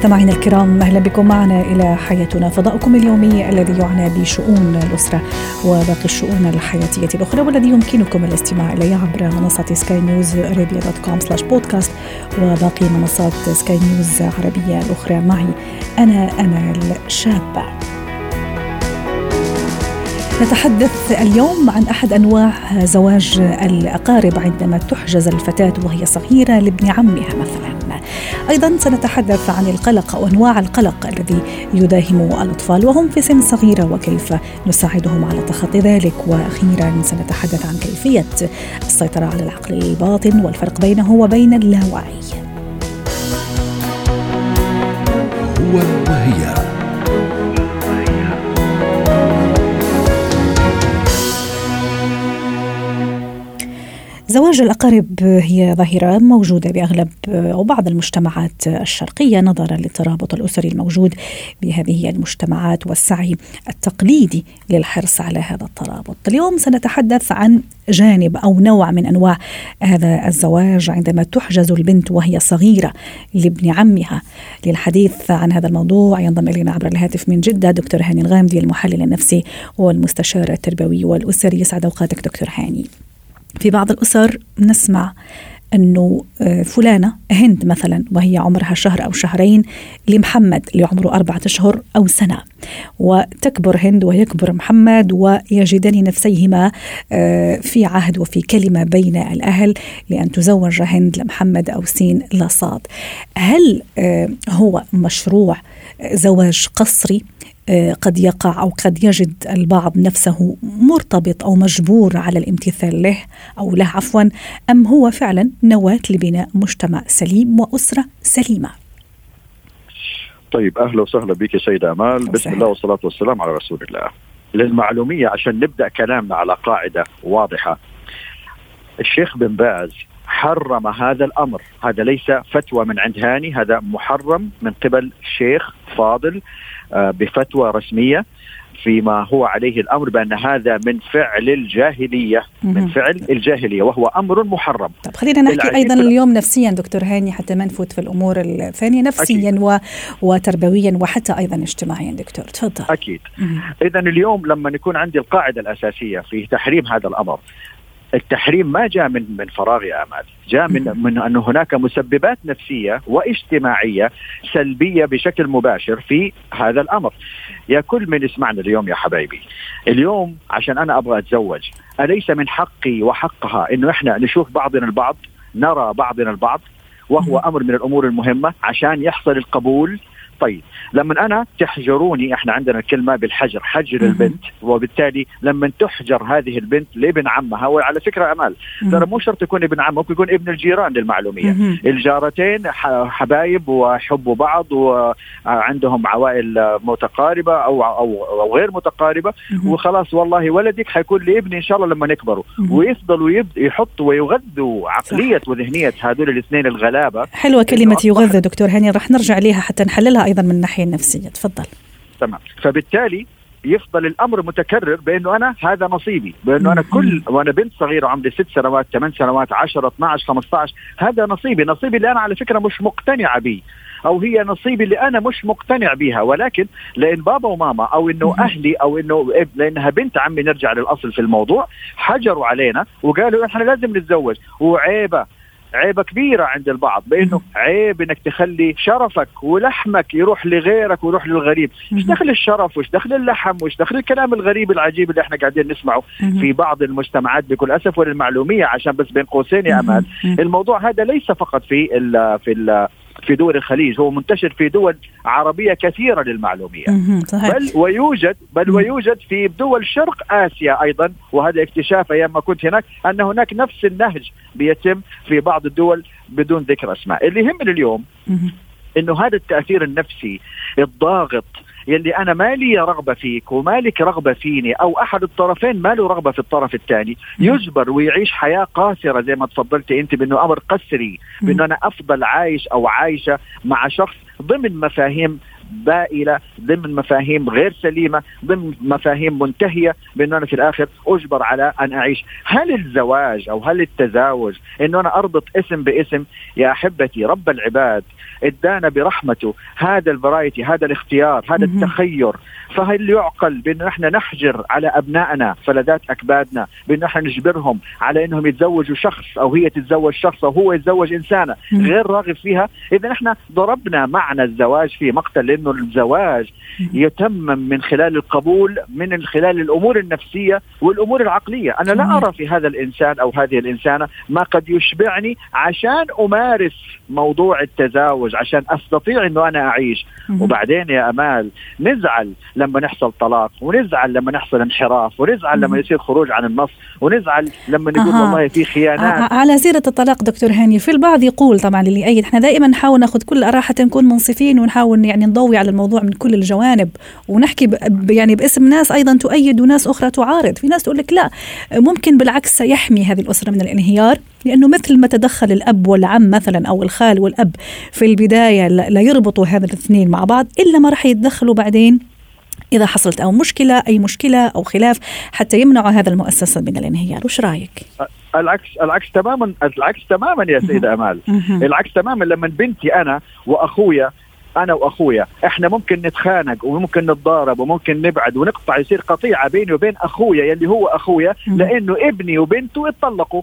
مستمعينا الكرام أهلا بكم معنا إلى حياتنا فضاؤكم اليومي الذي يعنى بشؤون الأسرة وباقي الشؤون الحياتية الأخرى والذي يمكنكم الاستماع إليه عبر منصة Sky News Arabia dot com slash podcast وباقي منصات سكاي نيوز عربيه الأخرى معي أنا أمال شابه. نتحدث اليوم عن أحد أنواع زواج الأقارب عندما تحجز الفتاة وهي صغيرة لابن عمها مثلا. أيضا سنتحدث عن القلق أو انواع القلق الذي يداهم الأطفال وهم في سن صغيره وكيف نساعدهم على تخطي ذلك وأخيرا سنتحدث عن كيفية السيطرة على العقل الباطن والفرق بينه وبين اللاوعي. هو وهي زواج الأقارب هي ظاهرة موجودة بأغلب أو بعض المجتمعات الشرقية نظرا للترابط الأسري الموجود بهذه المجتمعات والسعي التقليدي للحرص على هذا الترابط. اليوم سنتحدث عن جانب أو نوع من أنواع هذا الزواج عندما تحجز البنت وهي صغيرة لابن عمها. للحديث عن هذا الموضوع ينضم إلينا عبر الهاتف من جدة دكتور هاني الغامدي المحلل النفسي والمستشار التربوي والأسري. يسعد أوقاتك دكتور هاني. في بعض الأسر نسمع أنه فلانة هند مثلا وهي عمرها شهر أو شهرين لمحمد اللي عمره أربعة أشهر أو سنة. وتكبر هند ويكبر محمد ويجدان نفسيهما في عهد وفي كلمة بين الأهل لأن تزوج هند لمحمد أو سين لصاد. هل هو مشروع زواج قصري؟ قد يقع أو قد يجد البعض نفسه مرتبط أو مجبور على الامتثال له أو له عفوا أم هو فعلا نواة لبناء مجتمع سليم وأسرة سليمة. طيب أهلا وسهلا بك سيده آمال بسم الله والصلاة والسلام على رسول الله. للمعلومية عشان نبدأ كلامنا على قاعدة واضحة. الشيخ بن باز حرم هذا الأمر، هذا ليس فتوى من عند هاني، هذا محرم من قبل شيخ فاضل بفتوى رسمية فيما هو عليه الأمر بأن هذا من فعل الجاهلية من فعل الجاهلية وهو أمر محرم. طب خلينا نحكي أيضا اليوم نفسيا دكتور هاني حتى ما نفوت في الأمور الثانية نفسيا و... وتربويا وحتى أيضا اجتماعيا دكتور. تفضل. أكيد. اذا اليوم لما يكون عندي القاعدة الأساسية في تحريم هذا الأمر التحريم ما جاء من من فراغ يا آمال، جاء من من ان هناك مسببات نفسية واجتماعية سلبية بشكل مباشر في هذا الأمر. يا كل من يسمعنا اليوم يا حبايبي، اليوم عشان أنا أبغى أتزوج، أليس من حقي وحقها إنه إحنا نشوف بعضنا البعض، نرى بعضنا البعض، وهو أمر من الأمور المهمة عشان يحصل القبول طيب لما أنا تحجروني إحنا عندنا الكلمة بالحجر حجر البنت. وبالتالي لما تحجر هذه البنت لابن عمها وعلى فكرة أمال. ترى مو شرط يكون ابن عمها ممكن يكون ابن الجيران للمعلومية. الجارتين حبايب ويحبوا بعض وعندهم عوائل متقاربة أو أو, أو غير متقاربة. وخلاص والله ولدك حيكون لابني إن شاء الله لما يكبروا ويفضلوا يحطوا ويغذوا عقلية صح. وذهنية هذول الاثنين الغلابة. حلوة كلمة يغذى دكتور هاني راح نرجع لها حتى نحللها أيضا من الناحية النفسية. تفضل. تمام. فبالتالي يفضل الأمر متكرر بأنه أنا هذا نصيبي بأنه أنا كل وأنا بنت صغيرة عمري ست سنوات ثمان سنوات 10 12 15 هذا نصيبي. نصيبي اللي أنا على فكرة مش مقتنعه به أو هي نصيبي اللي أنا مش مقتنع بها ولكن لأن بابا وماما أو إنه أهلي أو إنه لأنها بنت عمي نرجع للأصل في الموضوع حجروا علينا وقالوا إحنا لازم نتزوج. وعيبة عيبة كبيرة عند البعض بأنه عيب أنك تخلي شرفك ولحمك يروح لغيرك ويروح للغريب. إيش دخل الشرف وإيش دخل اللحم وإيش دخل الكلام الغريب العجيب اللي إحنا قاعدين نسمعه؟ في بعض المجتمعات بكل أسف وللمعلومية عشان بس بين قوسين يا أمان الموضوع هذا ليس فقط في ال في ال في دول الخليج هو منتشر في دول عربية كثيرة للمعلومية. صحيح. بل ويوجد بل ويوجد في دول شرق آسيا أيضا وهذا اكتشاف أيام ما كنت هناك أن هناك نفس النهج بيتم في بعض الدول بدون ذكر أسماء. اللي يهمني اليوم إنه هذا التأثير النفسي الضاغط يلي أنا ما لي رغبة فيك وما لك رغبة فيني أو أحد الطرفين ما له رغبة في الطرف الثاني يجبر ويعيش حياة قاسره زي ما تفضلتي أنت بأنه أمر قسري بأنه أنا أفضل عايش أو عايشة مع شخص ضمن مفاهيم بائلة ضمن مفاهيم غير سليمة ضمن مفاهيم منتهية بانه أنا في الآخر أجبر على أن أعيش. هل الزواج أو هل التزاوج إنه أنا أربط اسم باسم؟ يا أحبتي رب العباد ادانا برحمته هذا الفرايتي هذا الاختيار هذا التخير. فهل يعقل بانه إحنا نحجر على أبنائنا فلذات أكبادنا بانه إحنا نجبرهم على إنهم يتزوجوا شخص أو هي تتزوج شخص أو هو يتزوج إنسانة غير راغب فيها؟ إذا إحنا ضربنا معنى الزواج في مقتل لأنه الزواج يتمم من خلال القبول من خلال الأمور النفسية والأمور العقلية. أنا لا أرى في هذا الإنسان أو هذه الإنسانة ما قد يشبعني عشان أمارس موضوع التزاوج عشان أستطيع إنه أنا أعيش. وبعدين يا أمال نزعل لما نحصل طلاق ونزعل لما نحصل انحراف ونزعل لما يصير خروج عن النص ونزعل لما نقول آه. والله في خيانات. على سيرة الطلاق دكتور هاني في البعض يقول طبعا اللي يأيد إحنا دائما نحاول نأخذ كل اراء حتى نكون منصفين ونحاول يعني نضوي على الموضوع من كل الجوانب. ونحكي ب يعني باسم ناس أيضا تؤيد وناس أخرى تعارض. في ناس تقول لك لا ممكن بالعكس سيحمي هذه الأسرة من الانهيار لأنه مثل ما تدخل الأب والعم مثلا أو الخال والأب في البداية ليربطوا هذا الاثنين مع بعض إلا ما راح يتدخلوا بعدين إذا حصلت أو مشكلة أي مشكلة أو خلاف حتى يمنعوا هذا المؤسسة من الانهيار. وش رأيك؟ العكس العكس تماما العكس تماما يا سيدة أمال. العكس تماما لما بنتي أنا وأخويا أنا وأخويا. إحنا ممكن نتخانق وممكن نتضارب وممكن نبعد ونقطع يصير قطيعة بيني وبين أخويا يلي هو أخويا لأنه ابني وبنته اتطلقوا.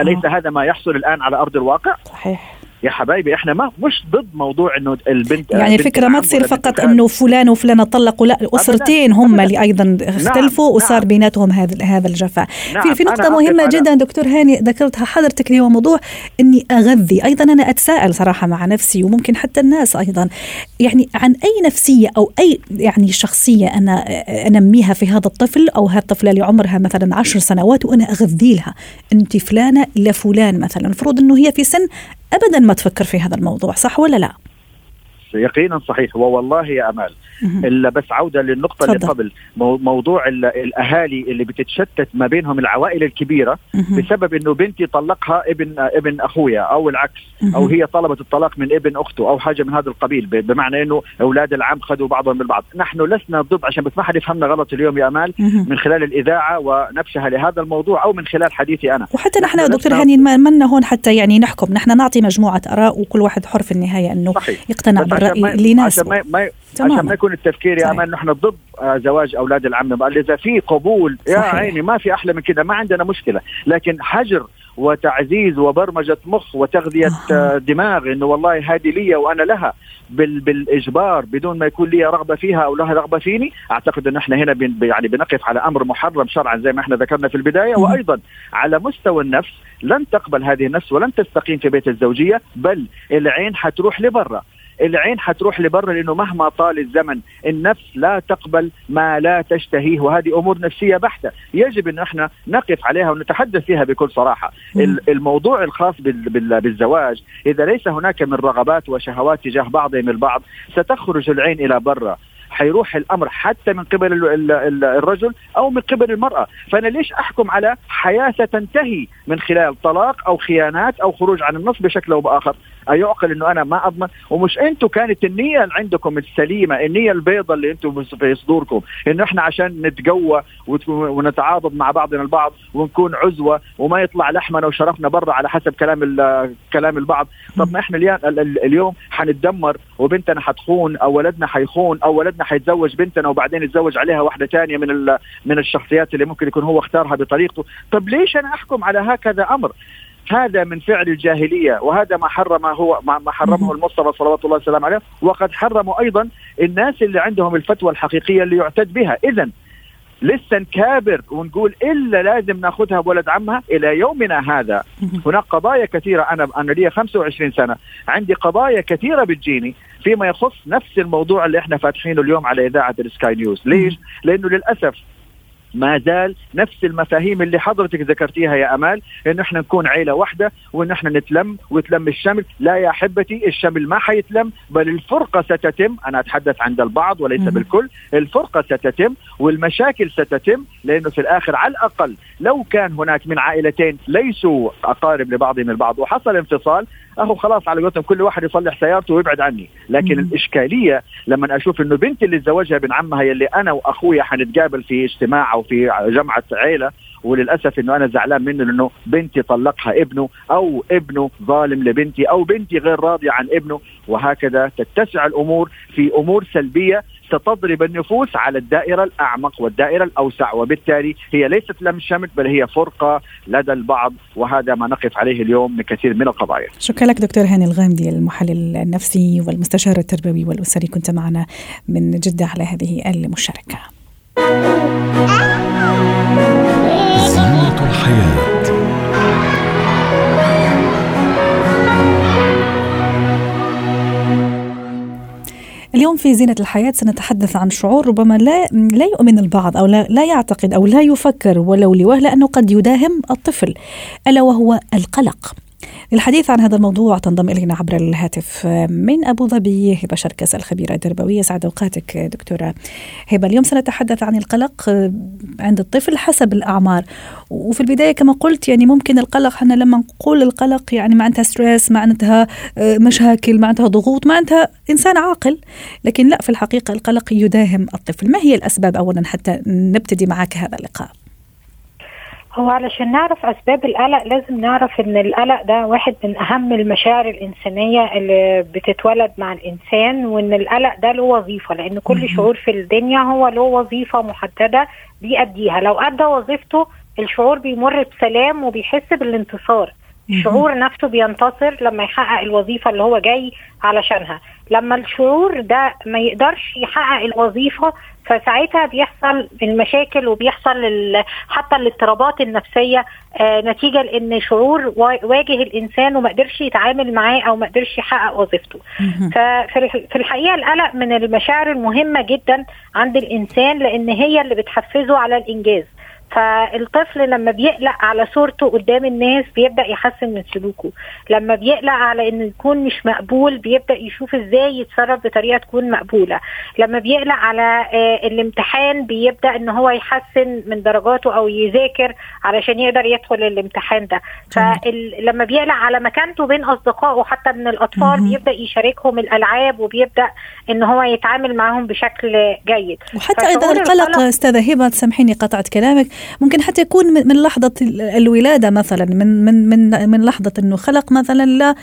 أليس هذا ما يحصل الآن على أرض الواقع؟ صحيح. يا حبايبي إحنا ما مش ضد موضوع إنه البنت يعني الفكرة ما تصير فقط إنه فلان وفلانه طلقوا لا الاسرتين هم اللي أيضا اختلفوا نعم وصار نعم. بيناتهم هذا هذا الجفاء. نعم في في نقطة مهمة جدا دكتور هاني ذكرتها حضرتك اللي هو موضوع إني أغذي. أيضا أنا أتساءل صراحة مع نفسي وممكن حتى الناس أيضا. يعني عن أي نفسية أو أي يعني شخصية أنا أنميها في هذا الطفل أو هذه الطفله اللي عمرها مثلا عشر سنوات وأنا أغذي لها. أنت فلانة لفلان مثلا. المفروض إنه هي في سن ابدا ما تفكر في هذا الموضوع صح ولا لا؟ يقينا صحيح ووالله يا أمال. إلا بس عودة للنقطة اللي قبل. موضوع الأهالي اللي بتتشتت ما بينهم العوائل الكبيرة بسبب إنه بنتي طلقها ابن ابن أخويا أو العكس أو هي طلبت الطلاق من ابن أخته أو حاجة من هذا القبيل بمعنى إنه أولاد العم خذوا بعضهم من بعض. نحن لسنا ضد عشان بس ما حد يفهمنا غلط اليوم يا أمال من خلال الإذاعة ونبشها لهذا الموضوع أو من خلال حديثي أنا. وحتى نحن دكتور هاني ما هون حتى يعني نحكم. نحن نعطي مجموعة آراء وكل واحد حر في النهاية إنه صحيح. يقتنع بالراي اللي يناسبه عشان ما, ما عشان ما يكون التفكير يا أمان نحن ضد آه، زواج أولاد العم إذا في قبول يا صحيح. عيني ما في أحلى من كذا ما عندنا مشكلة. لكن حجر وتعزيز وبرمجة مخ وتغذية آه. دماغ إنه والله هذه لي وأنا لها بال بالإجبار بدون ما يكون لي رغبة فيها أو لها رغبة فيني أعتقد إن إحنا هنا بن يعني بنقف على أمر محرم شرعا زي ما إحنا ذكرنا في البداية. وأيضا على مستوى النفس لن تقبل هذه النفس ولن تستقيم في بيت الزوجية بل العين حتروح لبرا. العين حتروح لبرا لأنه مهما طال الزمن النفس لا تقبل ما لا تشتهيه وهذه أمور نفسية بحتة. يجب إن إحنا نقف عليها ونتحدث فيها بكل صراحة. الموضوع الخاص بالزواج إذا ليس هناك من رغبات وشهوات تجاه بعضهم البعض ستخرج العين إلى برا. حيروح الأمر حتى من قبل الرجل أو من قبل المرأة، فأنا ليش أحكم على حياة ستنتهي من خلال طلاق أو خيانات أو خروج عن النص بشكل أو بآخر؟ أيعقل إنه أنا ما أضمن. ومش أنتم كانت النية اللي عندكم السليمة النية البيضاء اللي أنتم في صدوركم. إنه إحنا عشان نتقوى ونتعاضد مع بعضنا البعض ونكون عزوة وما يطلع لحمنا وشرفنا برا على حسب كلام كلام البعض. طب ما إحنا اليوم حنتدمر وبنتنا حتخون أو ولدنا حيخون أو ولدنا حيتزوج بنتنا وبعدين يتزوج عليها واحدة ثانية من من الشخصيات اللي ممكن يكون هو اختارها بطريقته. طب ليش أنا أحكم على هكذا أمر؟ هذا من فعل الجاهلية وهذا ما حرم هو ما حرمه المصطفى صلوات الله وسلامه عليه. وقد حرموا أيضا الناس اللي عندهم الفتوى الحقيقية اللي يعتد بها. اذا لسه نكابر ونقول إلا لازم ناخذها بولد عمها إلى يومنا هذا. هناك قضايا كثيرة. أنا أنا لي 25 سنة. عندي قضايا كثيرة بتجيني فيما يخص نفس الموضوع اللي إحنا فاتحينه اليوم على إذاعة السكاي نيوز. ليش؟ لأنه للأسف ما زال نفس المفاهيم اللي حضرتك ذكرتيها يا أمال انه إحنا نكون عيلة واحدة وإن إحنا نتلم ويتلم الشمل. لا يا أحبتي الشمل ما حيتلم بل الفرقة ستتم. أنا أتحدث عند البعض وليس مم. بالكل. الفرقة ستتم والمشاكل ستتم لأنه في الآخر على الأقل لو كان هناك من عائلتين ليسوا أقارب لبعضهم البعض وحصل انفصال أهو خلاص على قولتهم كل واحد يصلح سيارته ويبعد عني لكن مم. الإشكالية لما أشوف إنه بنتي اللي تزوجها ابن عمها يلي أنا وأخويا حنتقابل في اجتماع أو في جمعة عيلة وللأسف إنه أنا زعلان منه لأنه بنتي طلقها ابنه أو ابنه ظالم لبنتي أو بنتي غير راضية عن ابنه وهكذا تتسع الأمور في أمور سلبية ستضرب النفوس على الدائرة الأعمق والدائرة الأوسع وبالتالي هي ليست لم شمت بل هي فرقة لدى البعض وهذا ما نقف عليه اليوم من كثير من القضايا. شكرا لك دكتور هاني الغامدي المحلل النفسي والمستشار التربوي والأسري كنت معنا من جدة على هذه المشاركة. زينة الحياة. اليوم في زينة الحياة سنتحدث عن شعور ربما لا لا يؤمن البعض أو لا, لا يعتقد أو لا يفكر ولو لوهلة أنه قد يداهم الطفل ألا وهو القلق. للحديث عن هذا الموضوع تنضم إلينا عبر الهاتف من أبو ظبي هبة شركس الخبيرة التربوية سعد أوقاتك دكتورة هبة. اليوم سنتحدث عن القلق عند الطفل حسب الأعمار. وفي البداية كما قلت يعني ممكن القلق إحنا لما نقول القلق يعني معناتها ستريس معناتها مشاكل معناتها ضغوط معناتها إنسان عاقل. لكن لا في الحقيقة القلق يداهم الطفل. ما هي الأسباب أولا حتى نبتدي معك هذا اللقاء؟ هو علشان نعرف أسباب القلق لازم نعرف إن القلق ده واحد من أهم المشاعر الإنسانية اللي بتتولد مع الإنسان وإن القلق ده له وظيفة لأن كل شعور في الدنيا هو له وظيفة محددة بيأديها. لو أدى وظيفته الشعور بيمر بسلام وبيحس بالانتصار. الشعور نفسه بينتصر لما يحقق الوظيفة اللي هو جاي علشانها لما الشعور ده ما يقدرش يحقق الوظيفة فساعتها بيحصل المشاكل وبيحصل حتى الاضطرابات النفسية آه نتيجة لإن شعور واجه الإنسان وما قدرش يتعامل معاه أو ما قدرش يحقق وظيفته. ففي الحقيقة القلق من المشاعر المهمة جدا عند الإنسان لإن هي اللي بتحفزه على الإنجاز. فالطفل لما بيقلق على صورته قدام الناس بيبدأ يحسن من سلوكه. لما بيقلق على إنه يكون مش مقبول بيبدأ يشوف إزاي يتصرف بطريقة تكون مقبولة. لما بيقلق على آه الامتحان بيبدأ إن هو يحسن من درجاته أو يذاكر علشان يقدر يدخل الامتحان ده. فلما بيقلق على مكانته بين أصدقائه حتى من الأطفال بيبدأ يشاركهم الألعاب وبيبدأ إن هو يتعامل معهم بشكل جيد. وحتى أيضا القلق أستاذة هبة تسامحيني قطعت كلامك. ممكن حتى يكون من لحظة الولادة مثلا من من من من لحظة إنه خلق مثلا ل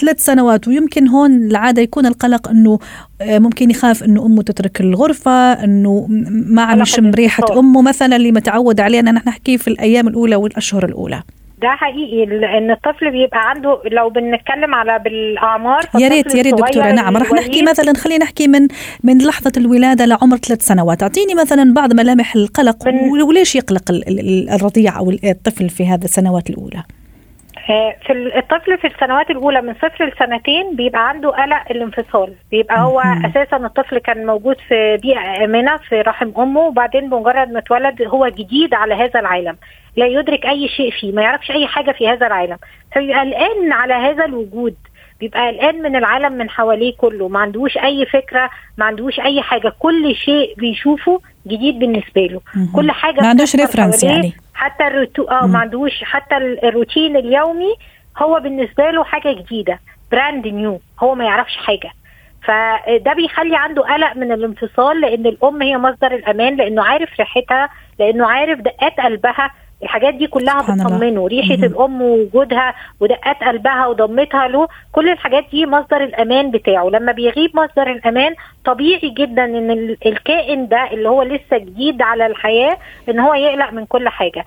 ثلاث سنوات ويمكن هون العادة يكون القلق إنه ممكن يخاف إنه أمه تترك الغرفة إنه ما عم يشم ريحة أمه مثلا اللي متعود علينا نحن نحكي في الأيام الأولى والأشهر الأولى. ده حقيقي إن الطفل بيبقى عنده لو بنتكلم على بالأعمار يا ريت يا ريت دكتورة نعم رح نحكي مثلا خلينا نحكي من من لحظة الولادة لعمر ثلاث سنوات. أعطيني مثلا بعض ملامح القلق وليش يقلق الرضيع أو الطفل في هذه السنوات الأولى؟ في الطفل في السنوات الأولى من صفر لسنتين بيبقى عنده قلق الانفصال. بيبقى هو أساسا الطفل كان موجود في بيئة آمنة في رحم أمه وبعدين بمجرد ما اتولد هو جديد على هذا العالم. لا يدرك أي شيء فيه ما يعرفش أي حاجة في هذا العالم. فبيبقى قلقان على هذا الوجود. بيبقى قلقان من العالم من حواليه كله. ما عندوش أي فكرة ما عندوش أي حاجة. كل شيء بيشوفه جديد بالنسبة له. كل حاجة ما عندوش reference يعني. حتى الروتو... آه ما عندوش حتى الروتين اليومي هو بالنسبة له حاجة جديدة brand new هو ما يعرفش حاجة. فده بيخلي عنده قلق من الانفصال لأن الأم هي مصدر الأمان لأنه عارف ريحتها لأنه عارف دقات قلبها الحاجات دي كلها بتطمنه. ريحة مم. الأم ووجودها ودقات قلبها وضمتها له كل الحاجات دي مصدر الأمان بتاعه. لما بيغيب مصدر الأمان طبيعي جدا إن الكائن ده اللي هو لسه جديد على الحياة إن هو يقلق من كل حاجة.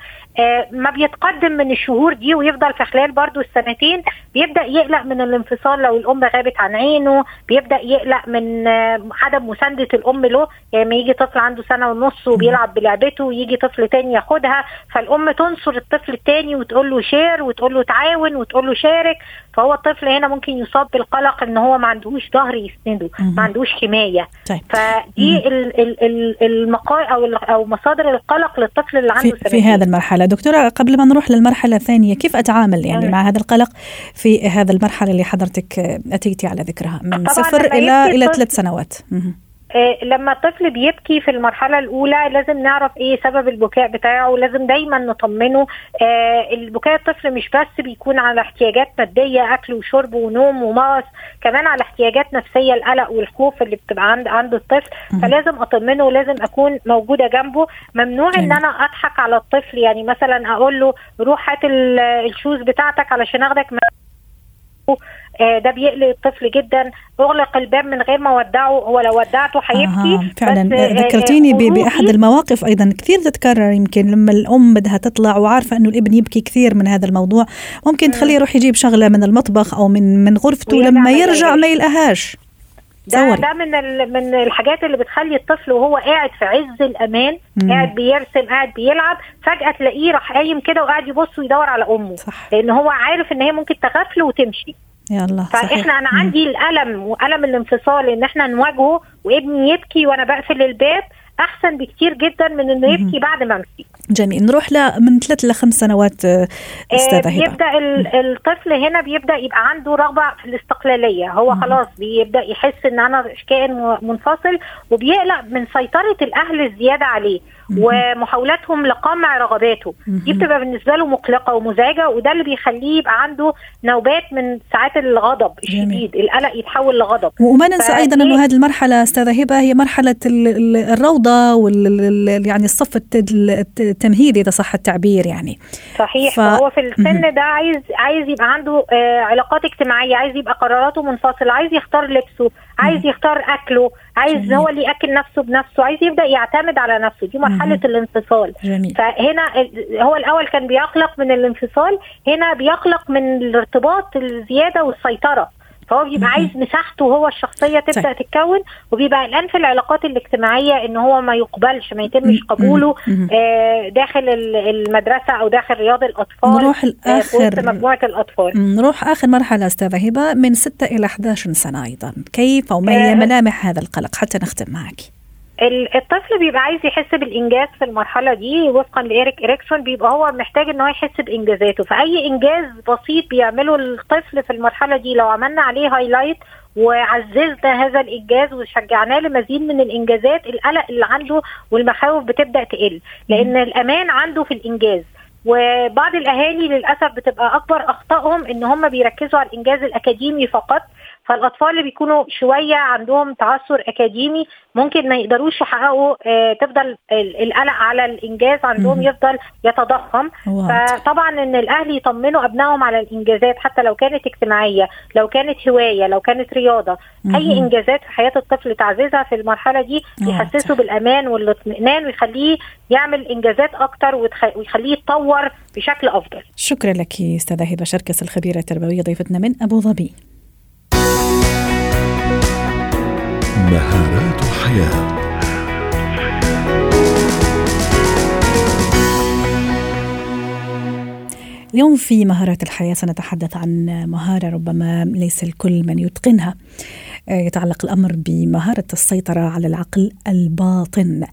ما بيتقدم من الشهور دي ويفضل في خلال برضو السنتين. بيبدأ يقلق من الانفصال لو الأم غابت عن عينه. بيبدأ يقلق من آه عدم مساندة الأم له. يعني ما يجي طفل عنده سنة ونص وبيلعب بلعبته ويجي طفل تاني ياخدها فالأم تنصر الطفل التاني وتقول له شير وتقول له تعاون وتقول له شارك. فهو الطفل هنا ممكن يصاب بالقلق إن هو ما عندوش ظهر يسنده ما عندوش حماية. طيب. فدي ال- ال- ال- المقا أو أو مصادر القلق للطفل اللي عنده في, في. هذا المرحلة دكتورة قبل ما نروح للمرحلة الثانية كيف أتعامل يعني. مع هذا القلق في هذا المرحلة اللي حضرتك أتيتي على ذكرها؟ من صفر إلى الطفل- ثلاث سنوات. لما الطفل بيبكي في المرحلة الأولى لازم نعرف إيه سبب البكاء بتاعه لازم دايما نطمنه. آه، البكاء الطفل مش بس بيكون على احتياجات مادية أكل وشرب ونوم ومغص كمان على احتياجات نفسية القلق والخوف اللي بتبقى عند عند الطفل. فلازم أطمنه ولازم أكون موجودة جنبه. ممنوع إن جميل. أنا أضحك على الطفل. يعني مثلا أقول له روح هات ال- الشوز بتاعتك علشان أخدك آه، ده بيقلق الطفل جدا. اغلق الباب من غير ما أودعه هو لو ودعته هيبكي. آه فعلا. آه، ذكرتيني آه، ب- بأحد خروجي- المواقف أيضا كثير تتكرر يمكن لما الأم بدها تطلع وعارفة أنه الابن يبكي كثير من هذا الموضوع. ممكن تخليه يروح يجيب شغلة من المطبخ أو من من غرفته لما ما يرجع. ما يلقاهاش. ده ده من ال- من الحاجات اللي بتخلي الطفل وهو قاعد في عز الأمان مم. قاعد بيرسم قاعد بيلعب فجأة تلاقيه راح قايم كده وقاعد يبص ويدور على أمه. صح. لأن هو عارف إن هي ممكن تغفله وتمشي. يا الله صحيح. فإحنا أنا مم. عندي الألم وألم الانفصال إن إحنا نواجهه وابني يبكي وأنا بقفل الباب أحسن بكتير جدا من إنه. يبكي بعد ما امشي جميل نروح ل من ثلاث لخمس سنوات آه، آه، أستاذة هبة بيبدأ ال- الطفل هنا بيبدأ يبقى عنده رغبة في الاستقلالية هو. خلاص بيبدأ يحس إن أنا كائن منفصل وبيقلق من سيطرة الأهل الزيادة عليه. ومحاولاتهم لقمع رغباته دي. بتبقى بالنسبة له مقلقة ومزعجة وده اللي بيخليه يبقى عنده نوبات من ساعات الغضب. الشديد القلق يتحول لغضب وما ننسى أيضا إنه هذه المرحلة استاذه هبه هي مرحلة ال- ال- الروضة وال ال- يعني الصف الت- الت- التمهيدي إذا صح التعبير يعني صحيح ف- فهو في. السن ده عايز عايز يبقى عنده آه علاقات اجتماعية عايز يبقى قراراته منفصلة عايز يختار لبسه عايز يختار أكله عايز جميل. هو اللي يأكل نفسه بنفسه عايز يبدأ يعتمد على نفسه دي مرحلة مهم. الانفصال جميل فهنا هو الأول كان بيقلق من الانفصال هنا بيقلق من الارتباط الزيادة والسيطرة فهو بيبقى. عايز مساحته هو الشخصية تبدأ طيب. تتكون وبيبقى قلقان في العلاقات الاجتماعية إن هو ما يقبلش ما يتمش. قبوله. آه، داخل ال- المدرسة أو داخل رياض الأطفال نروح آه، الآخر مجموعة الأطفال نروح آخر مرحلة أستاذة هبة من 6 إلى 11 سنة أيضا كيف أو ما هي آه. ملامح هذا القلق حتى نختم معك الطفل بيبقى عايز يحس بالإنجاز في المرحلة دي وفقا لإيريك إريكسون بيبقى هو محتاج إن هو يحس بإنجازاته. فأي إنجاز بسيط بيعمله الطفل في المرحلة دي لو عملنا عليه هايلايت وعززنا هذا الإنجاز وشجعناه لمزيد من الإنجازات القلق اللي عنده والمخاوف بتبدأ تقل. لأن الأمان عنده في الإنجاز. وبعض الأهالي للأسف بتبقى أكبر أخطائهم إن هم بيركزوا على الإنجاز الأكاديمي فقط. فالأطفال اللي بيكونوا شوية عندهم تعثر أكاديمي ممكن ما يقدروش يحققوا آه، تفضل ال- القلق على الإنجاز عندهم. يفضل يتضخم. فطبعا إن الأهل يطمنوا أبنائهم على الإنجازات حتى لو كانت اجتماعية لو كانت هواية لو كانت رياضة. أي إنجازات في حياة الطفل تعزيزها في المرحلة دي يحسسه بالأمان والاطمئنان ويخليه يعمل إنجازات أكتر ويخليه يتطور بشكل أفضل شكرا لك أستاذة هبة شركس الخبيرة التربوية ضيفتنا من أبو ظبي مهارات حياة. اليوم في مهارات الحياة سنتحدث عن مهارة ربما ليس الكل من يتقنها. يتعلق الأمر بمهارة السيطرة على العقل الباطن.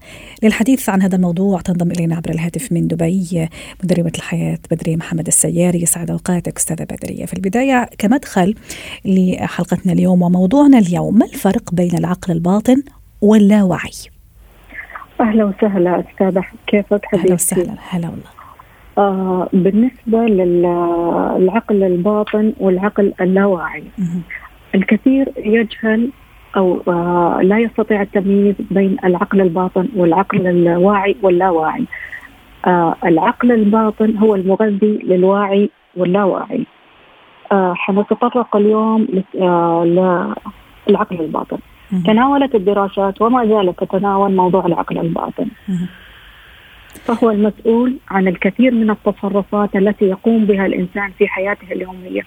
للحديث عن هذا الموضوع تنضم إلينا عبر الهاتف من دبي مدربة الحياة بدرية محمد السياري يسعد أوقاتك أستاذة بدرية. في البداية كمدخل لحلقتنا اليوم وموضوعنا اليوم ما الفرق بين العقل الباطن واللاوعي؟ أهلا وسهلا أستاذة. كيفك حبيبتي؟ وسهلا. هلا والله. آه بالنسبة للعقل الباطن والعقل اللاواعي. الكثير يجهل أو آه لا يستطيع التمييز بين العقل الباطن والعقل الواعي واللاواعي. آه العقل الباطن هو المغذي للواعي واللاواعي. آه حنتطرق اليوم للعقل الباطن. تناولت الدراسات وما زالت تتناول موضوع العقل الباطن. فهو المسؤول عن الكثير من التصرفات التي يقوم بها الإنسان في حياته اليومية.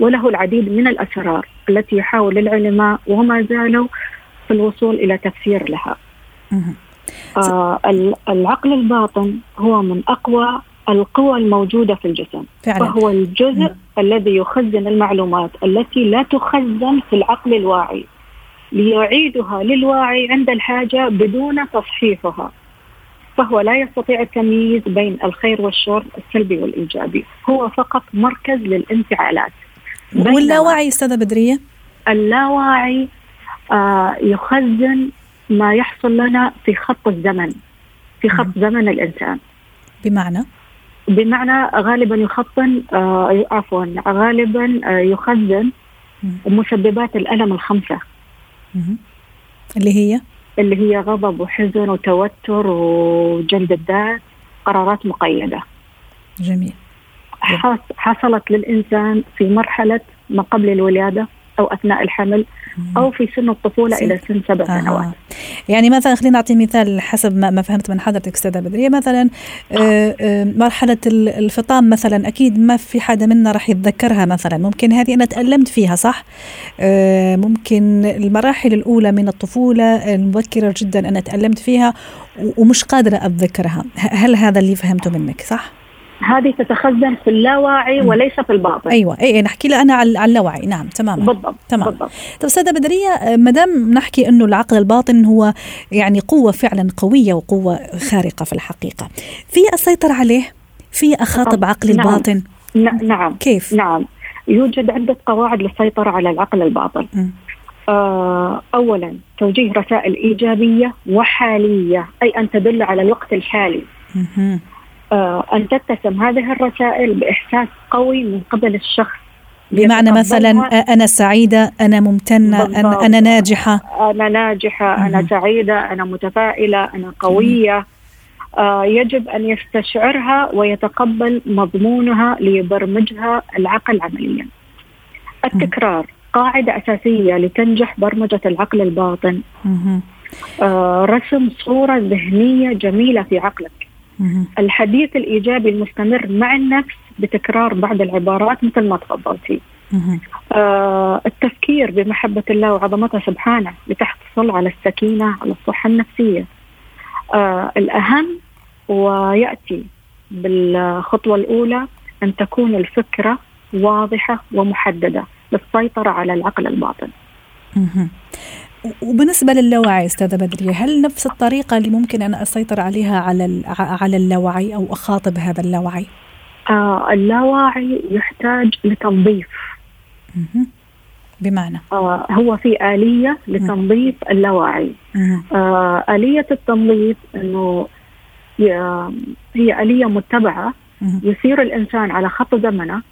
وله العديد من الأسرار التي يحاول العلماء وما زالوا في الوصول إلى تفسير لها. آه ال- العقل الباطن هو من أقوى القوى الموجودة في الجسم، فعلا فهو الجزء مم. الذي يخزن المعلومات التي لا تخزن في العقل الواعي. ليعيدها للواعي عند الحاجة بدون تصحيحها فهو لا يستطيع التمييز بين الخير والشر السلبي والإيجابي هو فقط مركز للانفعالات واللاوعي أستاذة بدرية؟ اللاواعي آه يخزن ما يحصل لنا في خط الزمن في خط زمن الإنسان. بمعنى؟ بمعنى غالبا يخطن آه عفوا غالبا آه يخزن. مسببات الألم الخمسة. مهم. اللي هي؟ اللي هي غضب وحزن وتوتر وجلد الذات قرارات مقيدة. جميل. حصلت للإنسان في مرحلة ما قبل الولادة أو أثناء الحمل أو في سن الطفولة سن- إلى سن سبع سنوات. آه. يعني مثلا خلينا نعطي مثال حسب ما ما فهمت من حضرتك أستاذة بدرية. مثلا آه، آه، مرحلة ال- الفطام مثلا أكيد ما في حدا منا راح يتذكرها مثلا. ممكن هذه أنا تألمت فيها صح؟ آه، ممكن المراحل الأولى من الطفولة المبكرة جدا أنا تألمت فيها ومش قادرة أتذكرها. هل هذا اللي فهمته منك صح؟ هذه تتخزن في اللاواعي مم. وليس في الباطن. أيوه. اي إي، نحكي لها أنا على اللاوعي. نعم تماما. بالضبط تمام. بالضبط. طب استاذه بدرية ما دام نحكي إنه العقل الباطن هو يعني قوة فعلا قوية وقوة خارقة في الحقيقة في اسيطر عليه؟ في أخاطب عقلي نعم. الباطن؟ نعم. كيف؟ نعم. يوجد عدة قواعد للسيطرة على العقل الباطن. مم. آه أولا توجيه رسائل إيجابية وحالية أي أن تدل على الوقت الحالي. آه أن تتسم هذه الرسائل بإحساس قوي من قبل الشخص بمعنى مثلا يتقبلها. أنا سعيدة أنا ممتنة بالضبط. أنا ناجحة أنا ناجحة أنا مهم. سعيدة أنا متفائلة أنا قوية آه يجب أن يستشعرها ويتقبل مضمونها ليبرمجها العقل عمليا التكرار قاعدة أساسية لتنجح برمجة العقل الباطن. آه رسم صورة ذهنية جميلة في عقلك. الحديث الإيجابي المستمر مع النفس بتكرار بعض العبارات مثل ما تفضلتي. آه التفكير بمحبة الله وعظمته سبحانه لتحصل على السكينة على الصحة النفسية آه الأهم ويأتي بالخطوة الأولى أن تكون الفكرة واضحة ومحددة للسيطرة على العقل الباطن. وبالنسبة للاوعي أستاذة بدرية هل نفس الطريقة اللي ممكن أنا أسيطر عليها على على اللاوعي أو أخاطب هذا اللاوعي؟ آه اللاواعي يحتاج لتنظيف. بمعنى آه هو في آلية لتنظيف اللاواعي مهم. آه آلية التنظيف أنه هي آلية متبعة. يسير الإنسان على خط زمنه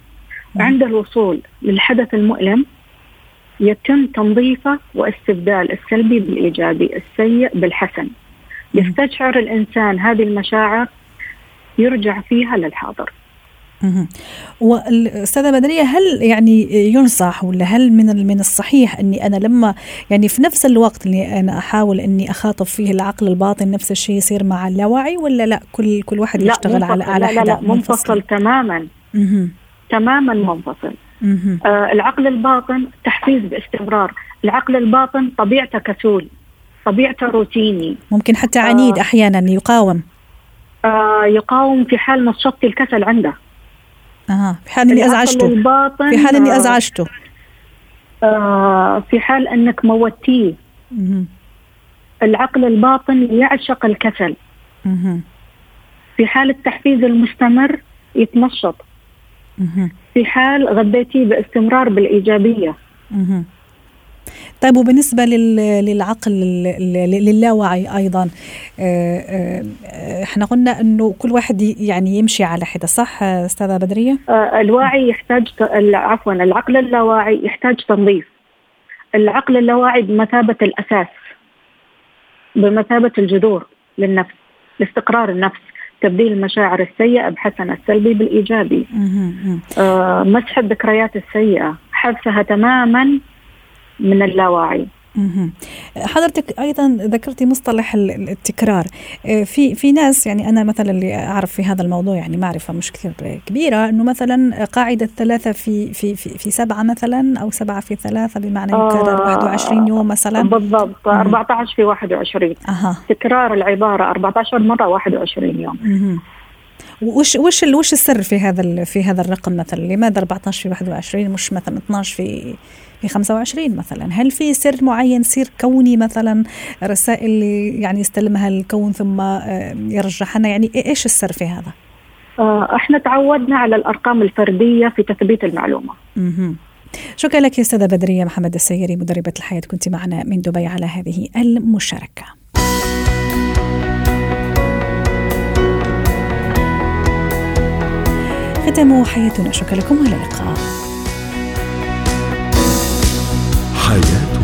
عند الوصول للحدث المؤلم يتم تنظيفه واستبدال السلبي بالإيجابي السيء بالحسن يستشعر الإنسان هذه المشاعر يرجع فيها للحاضر مهم. والأستاذة بدرية هل يعني ينصح ولا هل من من الصحيح أني أنا لما يعني في نفس الوقت اللي أنا أحاول أني أخاطب فيه العقل الباطن نفس الشيء يصير مع اللاوعي ولا لا كل كل واحد يشتغل على منفصل. على لا لا, لا حدة منفصل تماما. تماما منفصل. آه العقل الباطن تحفيز باستمرار. العقل الباطن طبيعته كسول طبيعته روتيني. ممكن حتى عنيد آه. أحيانا يقاوم. آه يقاوم في حال نشطت الكسل عنده. أها في حال أزعجته. الباطن في حال إني آه، أزعجته. آه في حال إنك موتيه. العقل الباطن يعشق الكسل. في حال التحفيز المستمر يتنشط. في حال غذيتيه باستمرار بالإيجابية. طيب وبالنسبة لل- للعقل للاوعي أيضا آه، آه، إحنا قلنا أنه كل واحد يعني يمشي على حدة صح أستاذة بدرية؟ آه الواعي يحتاج عفوا العقل اللاواعي يحتاج تنظيف العقل اللاواعي بمثابة الأساس بمثابة الجذور للنفس لاستقرار النفس تبديل المشاعر السيئة بحسن السلبي. مهم. آه مسح الذكريات السيئة حذفها تماما من اللاواعي مهم. حضرتك أيضا ذكرتي مصطلح ال- ال- التكرار. آه، في في ناس يعني أنا مثلا اللي أعرف في هذا الموضوع يعني معرفه مش كثير كبيرة إنه مثلا قاعدة ثلاثة في في في, في سبعة مثلا أو سبعة في ثلاثة بمعنى يكرر آه، 21 يوم مثلا. بالضبط. مم. 14 في 21 أها. تكرار العبارة 14 مرة 21 يوم. وش وش وش السر في هذا في هذا الرقم مثلا؟ لماذا 14 في 21 مش مثلا 12 في في 25 مثلا؟ هل في سر معين سر كوني مثلا رسائل اللي يعني يستلمها الكون ثم آه، يرجحنا يعني إيش السر في هذا؟ آه، إحنا تعودنا على الأرقام الفردية في تثبيت المعلومة. مهم. شكرا لك يا أستاذة بدرية محمد السيري مدربة الحياة كنت معنا من دبي على هذه المشاركة. ختام حياتنا. شكرا لكم وإلى اللقاء. حياتنا